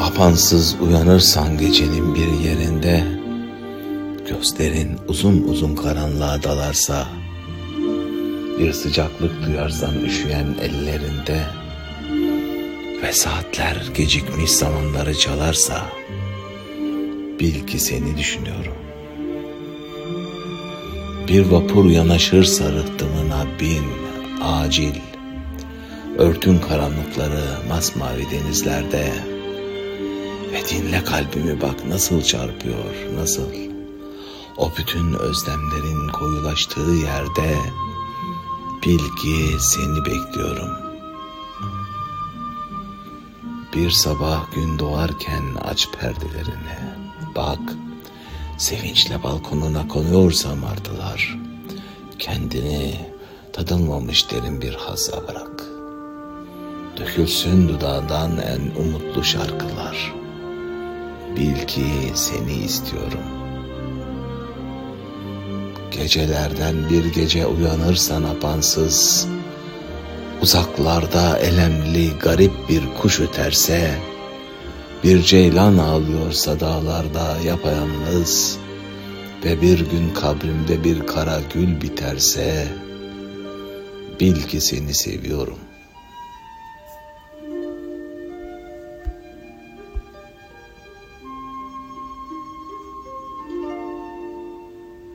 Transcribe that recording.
Apansız uyanırsan gecenin bir yerinde Gözlerin uzun uzun karanlığa dalarsa Bir sıcaklık duyarsan üşüyen ellerinde Ve saatler gecikmiş zamanları çalarsa Bil ki seni düşünüyorum. Bir vapur yanaşırsa rıhtımına bin acil Örtün karanlıkları masmavi denizlerde Ve dinle kalbimi bak nasıl çarpıyor nasıl. O bütün özlemlerin koyulaştığı yerde Bil ki seni bekliyorum. Bir sabah gün doğarken aç perdelerini Bak. Sevinçle balkonuna konuyorsa martılar Kendini tadılmamış derin bir haza bırak. Dökülsün dudağından en umutlu şarkılar. Bil ki seni istiyorum. Gecelerden bir gece uyanırsan apansız, uzaklarda elemli garip bir kuş öterse, bir ceylan ağlıyorsa dağlarda yapayalnız ve bir gün kabrimde bir kara gül biterse, bil ki seni seviyorum.''